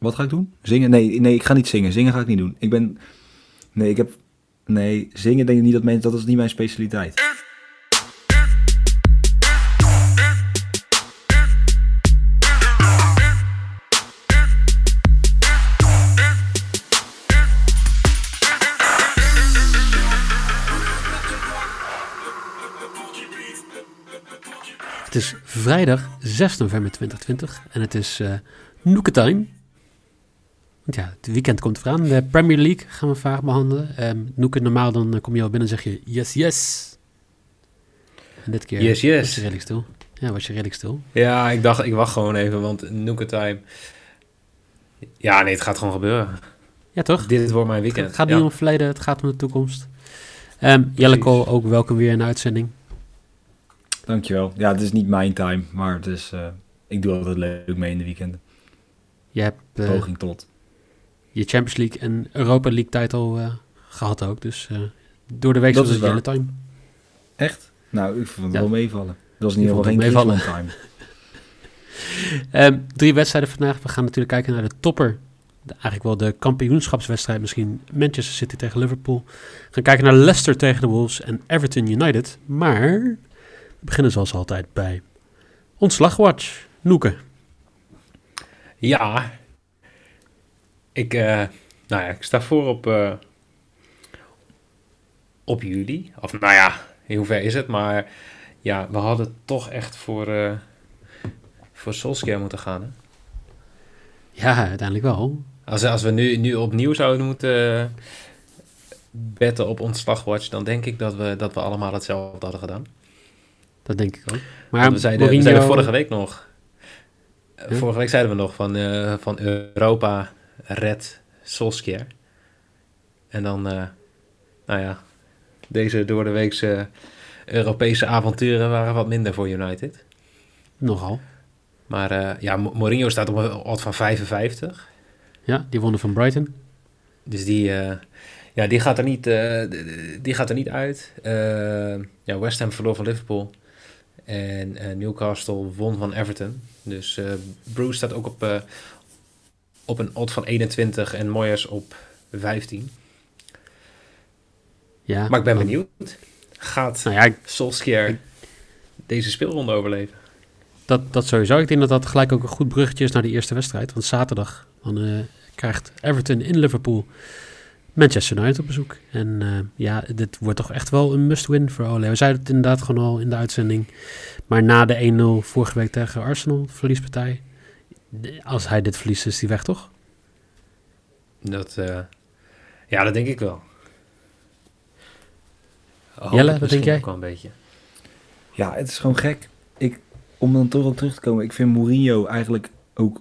Wat ga ik doen? Zingen? Nee, nee, ik ga niet zingen. Zingen ga ik niet doen. Ik ben... Nee, ik heb... Nee, zingen denk ik niet dat mensen... Dat is niet mijn specialiteit. Het is vrijdag 6 november 2020 en het is uh, ja, het weekend komt eraan. De Premier League gaan we vaak behandelen. Um, Noeke, normaal dan eh, kom je al binnen en zeg je yes, yes. En dit keer yes, yes. was je redelijk stil. Ja, was je redelijk stil. Ja, ik dacht, ik wacht gewoon even, want Noeketime... Ja, nee, het gaat gewoon gebeuren. Ja, toch? Dit wordt mijn weekend. Het gaat ja. niet om het verleden, het gaat om de toekomst. Um, Jelle ook welkom weer in de uitzending. Dankjewel. Ja, het is niet mijn time, maar het is, uh, ik doe altijd leuk mee in de weekenden. Je hebt uh, poging tot. Je Champions League en Europa League titel uh, gehad ook, dus door de week dat was het hele time. Echt? Nou, ik vond het ja. wel meevallen. Dat was in Je ieder geen time. um, drie wedstrijden vandaag. We gaan natuurlijk kijken naar de topper. De, eigenlijk wel de kampioenschapswedstrijd misschien. Manchester City tegen Liverpool. We gaan kijken naar Leicester tegen de Wolves en Everton United. Maar we beginnen zoals altijd bij Ontslagwatch. Noeke. Ja, ik, uh, nou ja, ik sta voor op, uh, op juli. Of nou ja, in hoever is het? Maar ja, we hadden toch echt voor, uh, voor Solskjaer moeten gaan. Hè? Ja, uiteindelijk wel. Als, als we nu, nu opnieuw zouden moeten betten op ontslagwatch, dan denk ik dat we, dat we allemaal hetzelfde hadden gedaan. Dat denk ik ook. Maar we zeiden, Mourinho... we zeiden vorige week nog. Vorige week zeiden we nog van, uh, van Europa red Solskjaer. En dan, uh, nou ja, deze door de weekse Europese avonturen waren wat minder voor United. Nogal. Maar uh, ja, Mourinho staat op een odd van 55. Ja, die wonnen van Brighton. Dus die, uh, ja, die, gaat er niet, uh, die gaat er niet uit. ja, West Ham verloor van Liverpool. En Newcastle won van Everton. Dus Bruce staat ook op, op een odd van 21 en Moyes op 15. Ja, maar ik ben benieuwd. Gaat nou ja, ik, Solskjaer ik, deze speelronde overleven? Dat, dat sowieso. Ik denk dat dat gelijk ook een goed bruggetje is naar de eerste wedstrijd. Want zaterdag dan, uh, krijgt Everton in Liverpool Manchester United op bezoek. En uh, ja, dit wordt toch echt wel een must-win voor Ole. We zeiden het inderdaad gewoon al in de uitzending. Maar na de 1-0 vorige week tegen Arsenal, verliespartij. Als hij dit verliest, is hij weg, toch? Dat, uh, ja, dat denk ik wel. Hoop Jelle, wat denk jij? Ook wel een beetje. Ja, het is gewoon gek. Ik, om dan toch op terug te komen, ik vind Mourinho eigenlijk ook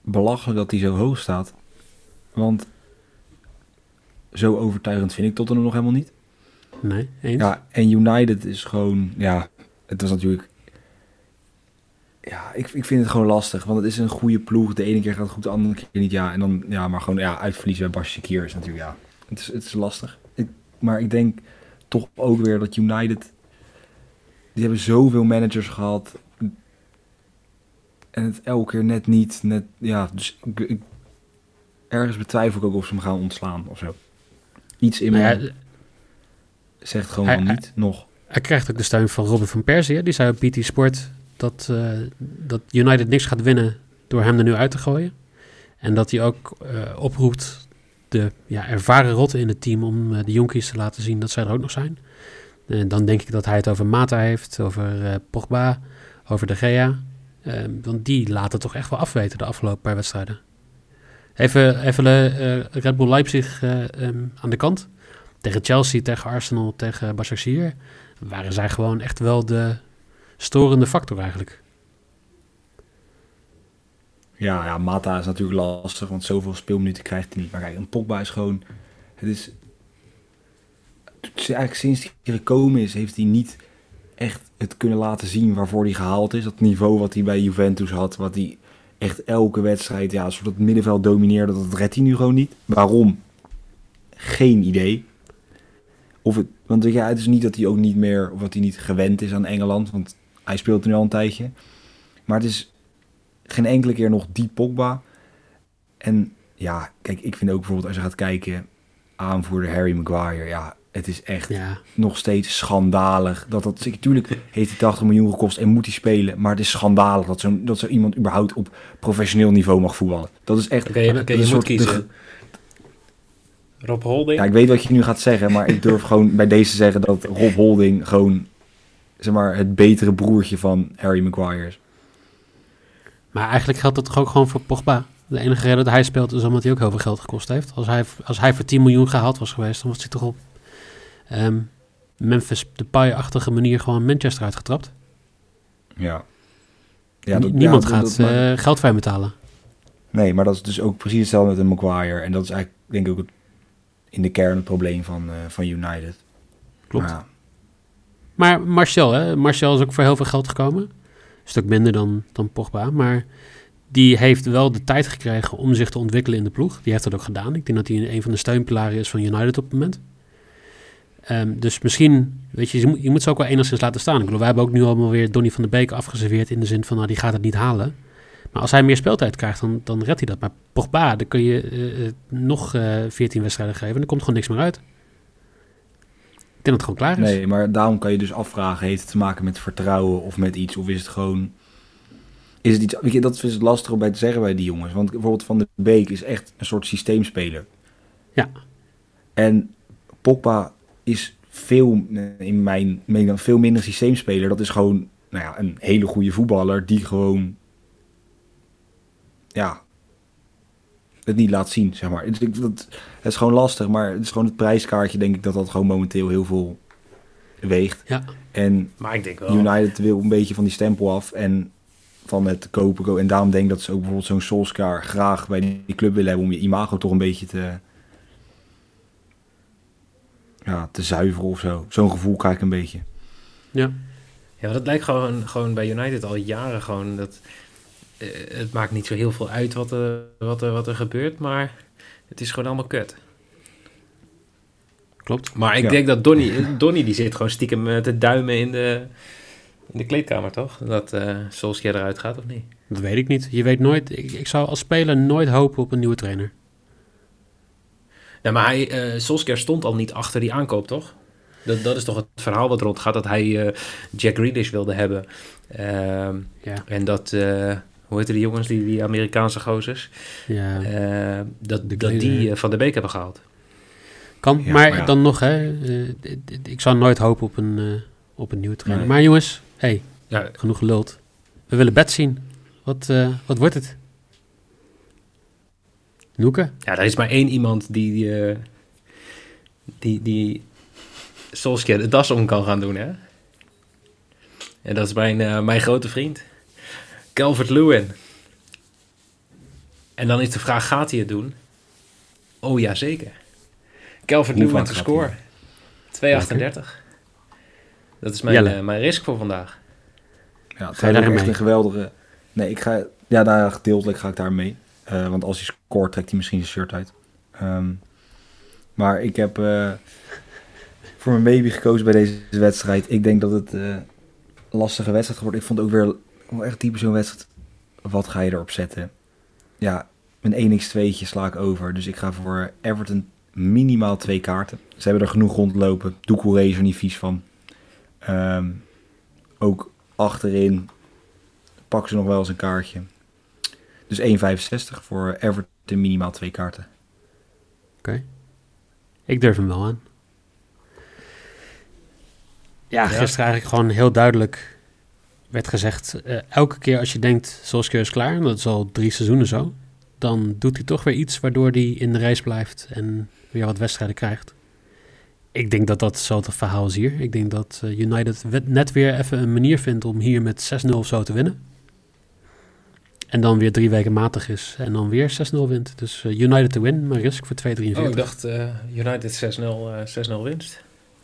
belachelijk dat hij zo hoog staat. Want zo overtuigend vind ik Tottenham nog helemaal niet. Nee, eens. Ja, en United is gewoon, ja, het was natuurlijk... Ja, ik, ik vind het gewoon lastig, want het is een goede ploeg. De ene keer gaat het goed, de andere keer niet. Ja, en dan, ja, maar gewoon, ja, uitverliezen bij Basje Kier is natuurlijk, ja, het is, het is lastig. Ik, maar ik denk toch ook weer dat United, die hebben zoveel managers gehad. En het elke keer net niet, net, ja, dus ik, ik, ergens betwijfel ik ook of ze hem gaan ontslaan of zo. Iets in Nou me ja, zegt gewoon hij- niet, nog. Hij krijgt ook de steun van Robin van Persie. Die zei op BT Sport dat, eh, dat United niks gaat winnen door hem er nu uit te gooien. En dat hij ook eh, oproept de ja, ervaren rotten in het team om eh, de jonkies te laten zien dat zij er ook nog zijn. En dan denk ik dat hij het over Mata heeft, over Pogba, over De Gea. Eh, want die laten toch echt wel afweten de afgelopen paar wedstrijden. Even, even Red Bull Leipzig eh, ehm, aan de kant. Tegen Chelsea, tegen Arsenal, tegen Başakşehir waren zij gewoon echt wel de storende factor eigenlijk. Ja, ja, Mata is natuurlijk lastig, want zoveel speelminuten krijgt hij niet. Maar kijk, een Pogba is gewoon... Het is... Eigenlijk sinds hij gekomen is, heeft hij niet echt het kunnen laten zien waarvoor hij gehaald is. Dat niveau wat hij bij Juventus had, wat hij echt elke wedstrijd, ja, soort het middenveld domineerde, dat redt hij nu gewoon niet. Waarom? Geen idee. Of het, want ja, het is niet dat hij ook niet meer, of dat hij niet gewend is aan Engeland, want hij speelt er nu al een tijdje. Maar het is geen enkele keer nog die Pogba. En ja, kijk, ik vind ook bijvoorbeeld als je gaat kijken, aanvoerder Harry Maguire, ja, het is echt Ja, nog steeds schandalig. Dat dat, natuurlijk heeft hij 80 miljoen gekost en moet hij spelen, maar het is schandalig dat zo, dat zo iemand überhaupt op professioneel niveau mag voetballen. Dat is echt Oké, is je moet de- kiezen. Rob Holding? Ja, ik weet wat je nu gaat zeggen, maar ik durf gewoon bij deze te zeggen dat Rob Holding gewoon, zeg maar, het betere broertje van Harry Maguire is. maar eigenlijk geldt dat toch ook gewoon voor Pogba. De enige reden dat hij speelt is omdat hij ook heel veel geld gekost heeft. Als hij, als hij voor 10 miljoen gehaald was geweest, dan was hij toch op ehm, Memphis Depay-achtige manier gewoon Manchester uitgetrapt. Ja. ja dat- Niemand ja, gaat dat- maar- eh, geld hem betalen. Nee, maar dat is dus ook precies hetzelfde met een Maguire. En dat is eigenlijk, denk ik, ook het, in de kern het probleem van, eh, van United. Klopt. Maar Maar Martial, hè? Martial is ook voor heel veel geld gekomen. Een stuk minder dan, dan Pogba. Maar die heeft wel de tijd gekregen om zich te ontwikkelen in de ploeg. Die heeft dat ook gedaan. Ik denk dat hij een van de steunpilaren is van United op het moment. Ehm, dus misschien, weet je, je moet, ze ook wel enigszins laten staan. Ik bedoel, wij hebben ook nu allemaal weer Donny van de Beek afgeserveerd in de zin van, nou, die gaat het niet halen. Maar als hij meer speeltijd krijgt, dan, dan redt hij dat. Maar Pogba, dan kun je eh, eh, nog eh 14 wedstrijden geven en er komt gewoon niks meer uit. Ik denk dat het gewoon klaar is. nee, maar daarom kan je dus afvragen, heeft het te maken met vertrouwen of met iets? Of is het gewoon... Is het iets, weet je, dat is het lastig om bij te zeggen bij die jongens. Want bijvoorbeeld Van de Beek is echt een soort systeemspeler. Ja. En Pogba is veel, in mijn mening, veel minder systeemspeler. Dat is gewoon nou ja, een hele goede voetballer die gewoon ja, het niet laat zien, zeg maar. Het, ik- dat, het is gewoon lastig, maar het is gewoon het prijskaartje, denk ik, dat dat gewoon momenteel heel veel weegt. Ja. En Maar ik denk wel. United wil een beetje van die stempel af en van het kopen. En daarom denk ik dat ze ook bijvoorbeeld zo'n Solskjaer graag bij die club willen hebben om je imago toch een beetje te, ja, te zuiveren of zo. Zo'n gevoel krijg ik een beetje. Ja. Ja, dat lijkt gewoon, gewoon bij United al jaren gewoon dat... eh, het maakt niet zo heel veel uit wat er, wat, er, wat er gebeurt, maar het is gewoon allemaal kut. Klopt. Maar ik Ja. denk dat Donny, Donny die zit gewoon stiekem eh, te duimen in de, in de kleedkamer, toch? Dat eh Solskjaer eruit gaat, of niet? Dat weet ik niet. Je weet nooit. Ik, ik zou als speler nooit hopen op een nieuwe trainer. Ja, maar hij, eh Solskjaer stond al niet achter die aankoop, toch? Dat, dat is toch het verhaal wat rondgaat, dat hij Jack Grealish wilde hebben. Ehm, Ja. en dat, hoe heette die jongens, die, die Amerikaanse gozers? ja. Eh, dat, De dat die eh, Van de Beek hebben gehaald. kan. ja, maar, maar ja. dan nog, hè. eh, ik zou nooit hopen op een, eh, op een nieuwe trainer. Nee. Maar jongens, hey, Ja, genoeg geluld. We willen bed zien. Wat, eh, wat wordt het? Noeke? ja, er is maar één iemand die, eh, die, die Solskjaer de das om kan gaan doen, hè? En dat is mijn, mijn grote vriend, Calvert Lewin. En dan is de vraag, gaat hij het doen? Oh ja, zeker. Calvert Hoe Lewin te scoren. 2,38. Dat is mijn, eh, mijn risk voor vandaag. Ja, het Ga je echt een geweldige... Nee, ik ga... Ja, daar gedeeltelijk ga ik daar mee. Eh, want als hij scoort, trekt hij misschien zijn shirt uit. Ehm, maar ik heb eh, voor mijn baby gekozen bij deze wedstrijd. Ik denk dat het eh, een lastige wedstrijd wordt. Ik vond ook weer wel echt typisch zo'n wedstrijd. Wat ga je erop zetten? Ja, een 1x2'tje sla ik over. Dus ik ga voor Everton minimaal twee kaarten. Ze hebben er genoeg rondlopen. Doucouré is er niet vies van. Ehm, ook achterin pakken ze nog wel eens een kaartje. Dus 1,65 voor Everton minimaal twee kaarten. Ik durf hem wel aan. Ja, Ja. gisteren eigenlijk gewoon heel duidelijk werd gezegd... eh, elke keer als je denkt, Solskjaer is klaar... en dat is al drie seizoenen zo... dan doet hij toch weer iets waardoor hij in de race blijft... en weer wat wedstrijden krijgt. Ik denk dat dat zo het verhaal is hier. Ik denk dat eh, United net weer even een manier vindt... om hier met 6-0 of zo te winnen. En dan weer drie weken matig is... en dan weer 6-0 wint. Dus eh, United to win, maar risk voor 2,43. Oh, ik dacht United 6-0 eh, 6-0 winst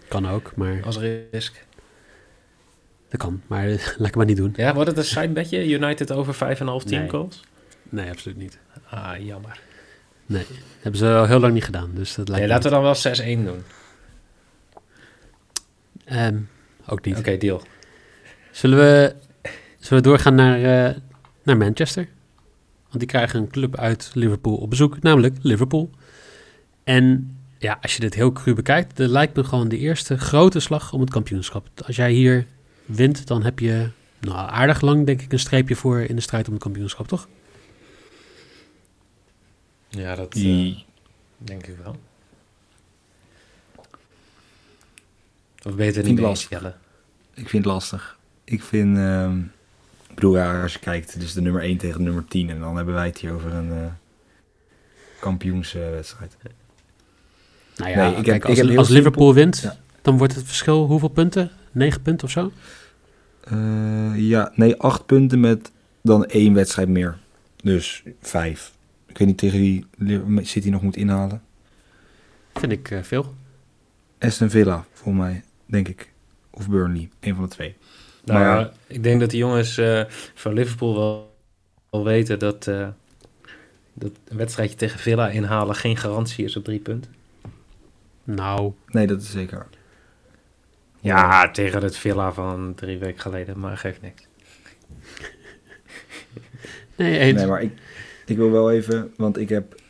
Kan ook, maar als risk. Dat kan. Maar laat ik maar niet doen. Ja, wordt het een sidebedje? United over 5,5 team Nee. goals? Nee, absoluut niet. Ah, jammer. Nee, dat hebben ze al heel lang niet gedaan. Dus dat lijkt Nee, laten we dan wel 6-1 doen. Ehm, ook niet. Oké, deal. Zullen, we, zullen we doorgaan naar, eh, naar Manchester? Want die krijgen een club uit Liverpool op bezoek, namelijk Liverpool. En ja, als je dit heel cru bekijkt, dat lijkt me gewoon de eerste grote slag om het kampioenschap. Als jij hier wint, dan heb je nou, aardig lang, denk ik, een streepje voor in de strijd om het kampioenschap, toch? Ja, dat Die, denk ik wel. Of beter niet mee lastig. Jelle. ik vind het lastig. Ik vind, ehm, ik bedoel, ja, als je kijkt, is de nummer 1 tegen de nummer 10. En dan hebben wij het hier over een eh kampioenswedstrijd. Nou ja, Nee, ik heb- kijk, ik als, heb als simpel- Liverpool wint, Ja. dan wordt het verschil hoeveel punten? 9 punten of zo? Eh, ja, nee, acht punten met dan één wedstrijd meer. Dus vijf. Ik weet niet tegen wie City nog moet inhalen. Vind ik eh, veel. Aston Villa, volgens mij, denk ik. Of Burnley, een van de twee. Nou, Maar- ja, ik denk dat die jongens eh, van Liverpool wel, wel weten dat, eh, dat een wedstrijdje tegen Villa inhalen geen garantie is op drie punten. Nou, Nee, dat is zeker. Ja, tegen het Villa van drie weken geleden, maar geeft niks. nee, eens. Nee, maar ik, ik wil wel even, want ik heb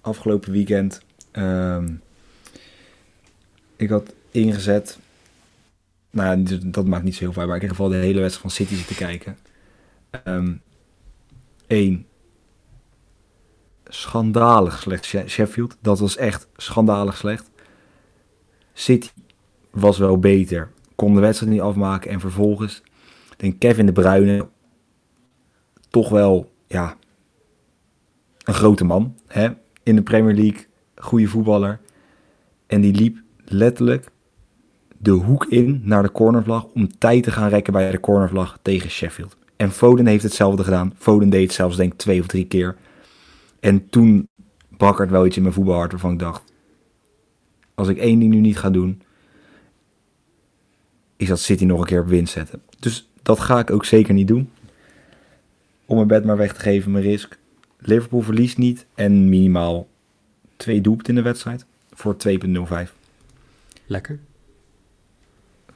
afgelopen weekend. ehm, ik had ingezet. Nou, dat maakt niet zo heel veel uit, maar ik heb in ieder geval de hele wedstrijd van City zitten kijken. Eén. schandalig slecht She- Sheffield. Dat was echt schandalig slecht. City was wel beter. Kon de wedstrijd niet afmaken. En vervolgens, denk Kevin de Bruyne, toch wel, ja, een grote man. Hè? In de Premier League, goede voetballer. En die liep letterlijk de hoek in naar de cornervlag om tijd te gaan rekken bij de cornervlag tegen Sheffield. En Foden heeft hetzelfde gedaan. Foden deed het zelfs denk ik twee of drie keer. En toen bakkert wel iets in mijn voetbalhart waarvan ik dacht... Als ik één ding nu niet ga doen... is dat City nog een keer op winst zetten. Dus dat ga ik ook zeker niet doen. Om mijn bed maar weg te geven, mijn risk. Liverpool verliest niet en minimaal twee doelpunten in de wedstrijd. Voor 2,05. Lekker.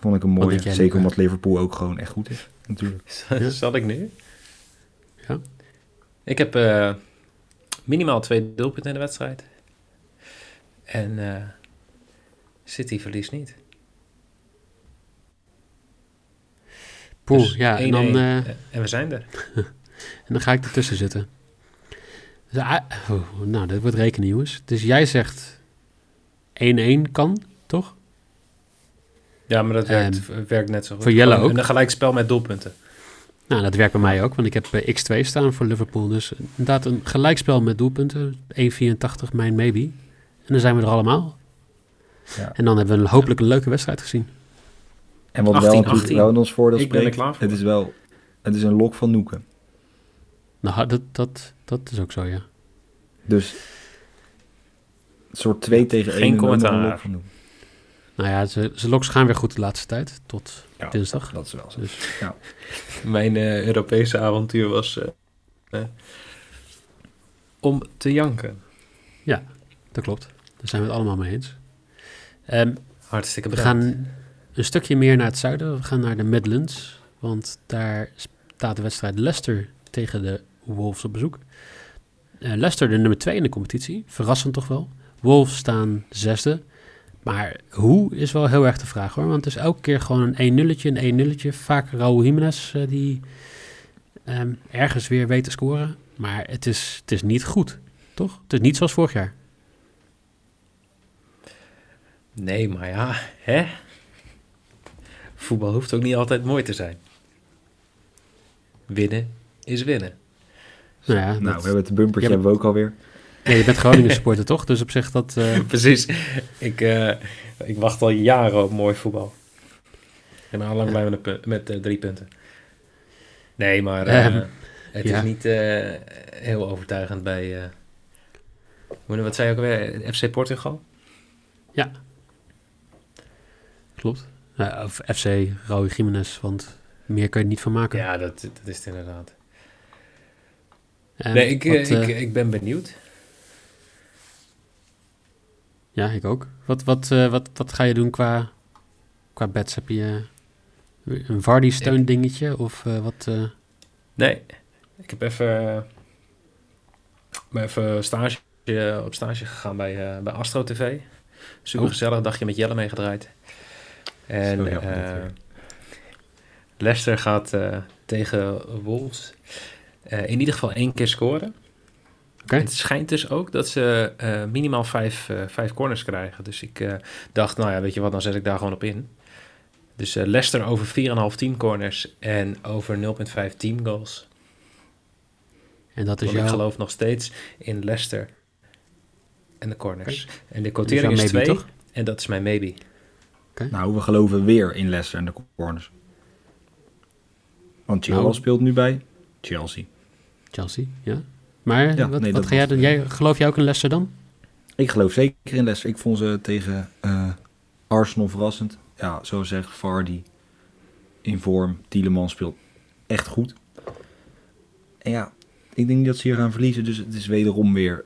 Vond ik een mooie. Zeker omdat Liverpool ook gewoon echt goed is. Natuurlijk. Ja. Zal ik nu? Ja. Ik heb eh, minimaal twee doelpunten in de wedstrijd. En eh, City verliest niet. Dus ja, en 1-1. dan, eh, en we zijn er. en dan ga ik ertussen zitten. Dus, ah, oh, nou, dit wordt rekenen, jongens. Dus jij zegt 1-1 kan, toch? Ja, maar dat werkt, Ehm, werkt net zo goed. voor Jelle Gewoon ook? Een gelijk spel met doelpunten. Nou, dat werkt bij mij ook, want ik heb eh, X2 staan voor Liverpool. Dus inderdaad een gelijkspel met doelpunten. 1,84 mijn maybe. En dan zijn we er allemaal. Ja. En dan hebben we een, hopelijk een leuke wedstrijd gezien. En wat 18, wel natuurlijk 18. wel in ons voordeel Ik ben er spreekt, klaar voor. het is wel het is een lok van Noeken. Nou, dat, dat, dat is ook zo, ja. Dus een soort 2 tegen 1 Geen commentaar. een lok van Noeken. Nou ja, ze, ze loks gaan weer goed de laatste tijd. Tot Ja, dinsdag. Dat is wel zo. Dus Mijn eh, Europese avontuur was eh, eh, om te janken. dat klopt. Daar zijn we het allemaal mee eens. Ehm, Hartstikke we bedankt. gaan een stukje meer naar het zuiden. We gaan naar de Midlands. Want daar staat de wedstrijd Leicester tegen de Wolves op bezoek. Eh, Leicester de nummer 2 in de competitie. Verrassend toch wel. Wolves staan zesde. Maar hoe is wel heel erg de vraag hoor. Want het is elke keer gewoon een 1-nulletje, een 1-nulletje. Vaak Raúl Jiménez eh, die ehm, ergens weer weet te scoren. Maar het is, het is niet goed, toch? Het is niet zoals vorig jaar. Nee, maar ja, hè? Voetbal hoeft ook niet altijd mooi te zijn. Winnen is winnen. Nou ja, Nou, dat- we hebben het bumpertje Ja, hebben we ook alweer. ja, je bent Groningen supporter toch? Dus op zich dat... eh, Precies. Ik, eh, ik wacht al jaren op mooi voetbal. Ben al lang blij met, een punt- met eh, drie punten. Nee, maar eh, Ehm, het ja. is niet eh, heel overtuigend bij... eh, wat zei je ook alweer? FC Portugal? Klopt. Ja, of FC Raúl Jiménez, want meer kun je niet van maken. Ja, dat, dat is het inderdaad. En nee, ik, eh, wat, eh, ik, ik ben benieuwd. ja, ik ook. Wat, wat, eh, wat, wat ga je doen qua, qua bets? Heb je eh, een Vardy-steun dingetje? Of eh, wat... eh, Nee, ik heb even... ben even stage, eh, op stage gegaan bij, eh, bij Astro TV. Super gezellig, dagje met Jelle meegedraaid. En eh. Leicester gaat eh, tegen Wolves eh, in ieder geval één keer scoren. Het schijnt dus ook dat ze minimaal vijf, vijf corners krijgen. Dus ik dacht, nou ja, weet je wat, dan zet ik daar gewoon op in. Dus Leicester over 4,5 team corners en over 0,5 team goals. En dat is Want ik jouw... geloof nog steeds in Leicester en de corners. En de jouw quotering is maybe, 2 toch? en dat is mijn maybe. Nou, we geloven weer in Leicester en de corners. Want Chilwell Nou. speelt nu bij Chelsea. Chelsea, ja. Maar Ja, wat, nee, wat ga jij? Jij, geloof jij ook in Leicester dan? Ik geloof zeker in Leicester. Ik vond ze tegen eh, Arsenal verrassend. Ja, zoals zegt Vardy in vorm. Tielemans speelt echt goed. En ja, ik denk dat ze hier gaan verliezen. Dus het is wederom weer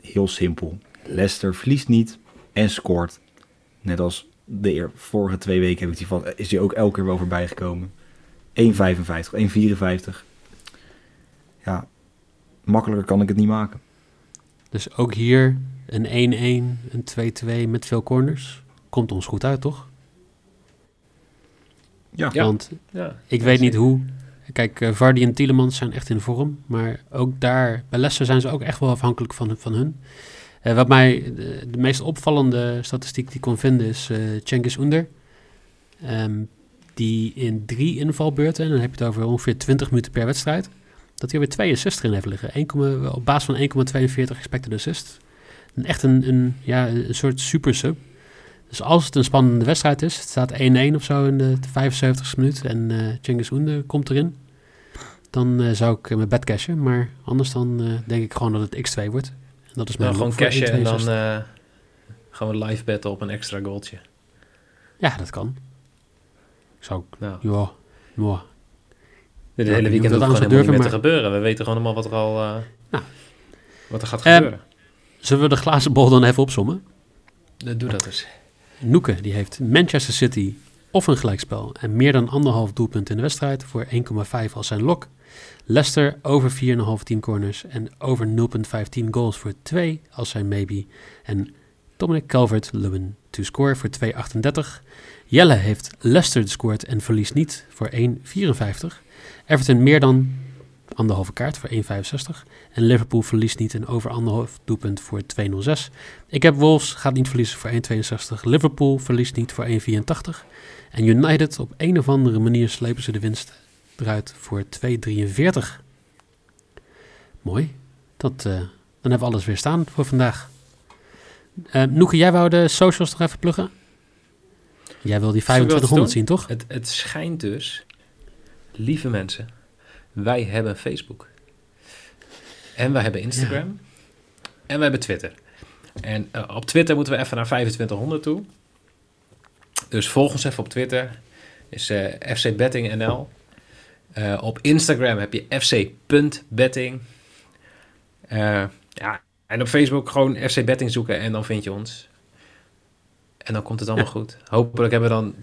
heel simpel. Leicester verliest niet en scoort. Net als de eer- vorige twee weken heb ik die van, is hij ook elke keer wel voorbij gekomen. 1,55, 1,54. Ja, makkelijker kan ik het niet maken. Dus ook hier een 1-1, een 2-2 met veel corners. Komt ons goed uit, toch? Ja. Want Ja, ik ja, weet niet hoe. Kijk, eh, Vardy en Tielemans zijn echt in vorm. Maar ook daar, bij Leicester zijn ze ook echt wel afhankelijk van, van hun. Eh, wat mij de, meest opvallende statistiek die ik kon vinden is eh Cengiz Under. Ehm, die in drie invalbeurten, en dan heb je het over ongeveer 20 minuten per wedstrijd, dat hij er weer twee assists erin heeft liggen. 1, op basis van 1,42 expected assist. Echt een, ja, een soort super sub. Dus als het een spannende wedstrijd is, het staat 1-1 of zo in de 75ste minuut en eh Cengiz Under komt erin, dan zou ik mijn bed cashen. Maar anders dan denk ik gewoon dat het x2 wordt. Dat is mijn gewoon cashen en dan 1,62. eh, gaan we live betten op een extra goaltje. Ja, dat kan. Ik zou ook, Nou, ja, ja. dit ik hele weekend hoeft gewoon helemaal niet meer te gebeuren. We weten gewoon allemaal wat er al Nou. wat er gaat gebeuren. Zullen we de glazen bol dan even opzommen? Doe dat eens. Noeke, die heeft Manchester City of een gelijkspel en meer dan anderhalf doelpunt in de wedstrijd voor 1,5 als zijn lok. Leicester over 4,5 team corners en over 0,5 team goals voor 2 als zijn maybe. En Dominic Calvert-Lewin to score voor 2,38. Jelle heeft Leicester scoort en verliest niet voor 1,54. Everton meer dan anderhalve kaart voor 1,65. En Liverpool verliest niet en over anderhalf doelpunt voor 2,06. Ik heb Wolves, gaat niet verliezen voor 1,62. Liverpool verliest niet voor 1,84. En United, op een of andere manier slepen ze de winst eruit voor 2,43. Mooi. Dat, eh, dan hebben we alles weer staan voor vandaag. Eh Noeke, jij wou de socials nog even pluggen? Jij wil die Zullen we dat 2500 zien, toch? Het, het schijnt dus, lieve mensen, wij hebben Facebook. En wij hebben Instagram. En we hebben Twitter. En eh, op Twitter moeten we even naar 2500 toe. Dus volg ons even op Twitter. Is eh, FC Betting NL. Eh, op Instagram heb je fc.betting. Eh, ja, en op Facebook gewoon FC Betting zoeken en dan vind je ons. En dan komt het allemaal goed. Hopelijk hebben we dan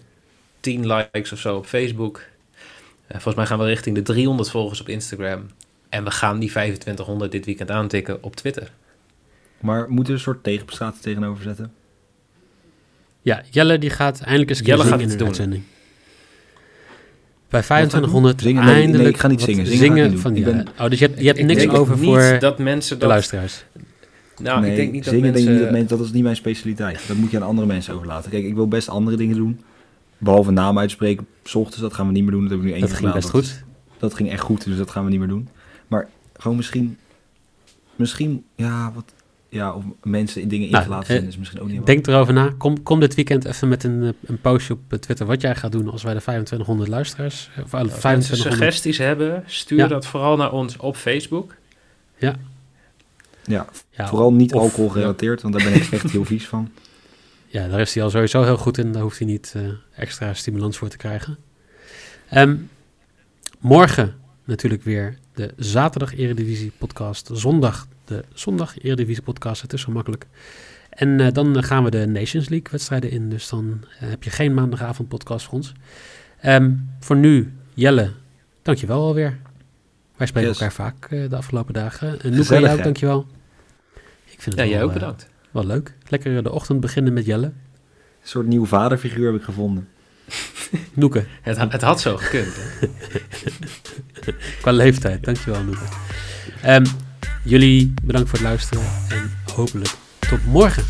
10 likes of zo op Facebook. Volgens mij gaan we richting de 300 volgers op Instagram. En we gaan die 2500 dit weekend aantikken op Twitter. Maar moeten we een soort tegenprestatie tegenover zetten? Ja, Jelle die gaat eindelijk eens Jelle zingen gaat in het de doen. uitzending. Bij 2500 Zingen? Nee, nee, eindelijk ik ga niet zingen. Zingen niet van ja. ben- Oh, dus je hebt, je hebt Ik niks over voor dat mensen de dat... luisteraars. Nou, nee, ik denk niet dat zingen mensen... denk ik niet dat, mensen, dat is niet mijn specialiteit. Dat moet je aan andere mensen overlaten. Kijk, ik wil best andere dingen doen. Behalve naam uitspreken, s ochtends, dat gaan we niet meer doen. Dat heb ik nu één Dat ging gedaan. best Dat- goed. Dat ging echt goed, dus dat gaan we niet meer doen. Maar gewoon misschien, misschien, ja, wat, ja, of mensen in dingen in Nou, te laten eh, zetten is misschien ook niet Denk erover na. Kom, kom dit weekend even met een, eh, een postje op eh, Twitter wat jij gaat doen als wij de 2500 luisteraars... Of, eh, Als mensen 2500 suggesties hebben, stuur Ja. dat vooral naar ons op Facebook. Ja, ja, vooral niet of- alcohol gerelateerd, want daar ben ik echt heel vies van. Ja, daar is hij al sowieso heel goed in. Daar hoeft hij niet eh, extra stimulans voor te krijgen. Ehm, morgen natuurlijk weer de zaterdag Eredivisie podcast. Zondag de zondag Eredivisie podcast. Het is zo makkelijk. En eh, dan gaan we de Nations League wedstrijden in. Dus dan eh, heb je geen maandagavond podcast voor ons. Ehm, voor nu, Jelle, dankjewel alweer. Wij spreken Yes. elkaar vaak eh, de afgelopen dagen. En Noeke, jou ook, dankjewel. Ik vind Ja, het jij wel, ook eh, bedankt. wel leuk. Lekker de ochtend beginnen met Jelle. Een soort nieuw vaderfiguur heb ik gevonden. Noeke, Het, het had zo gekund. Hè? qua leeftijd. Dankjewel, Noeke. Ehm, jullie bedankt voor het luisteren en hopelijk tot morgen.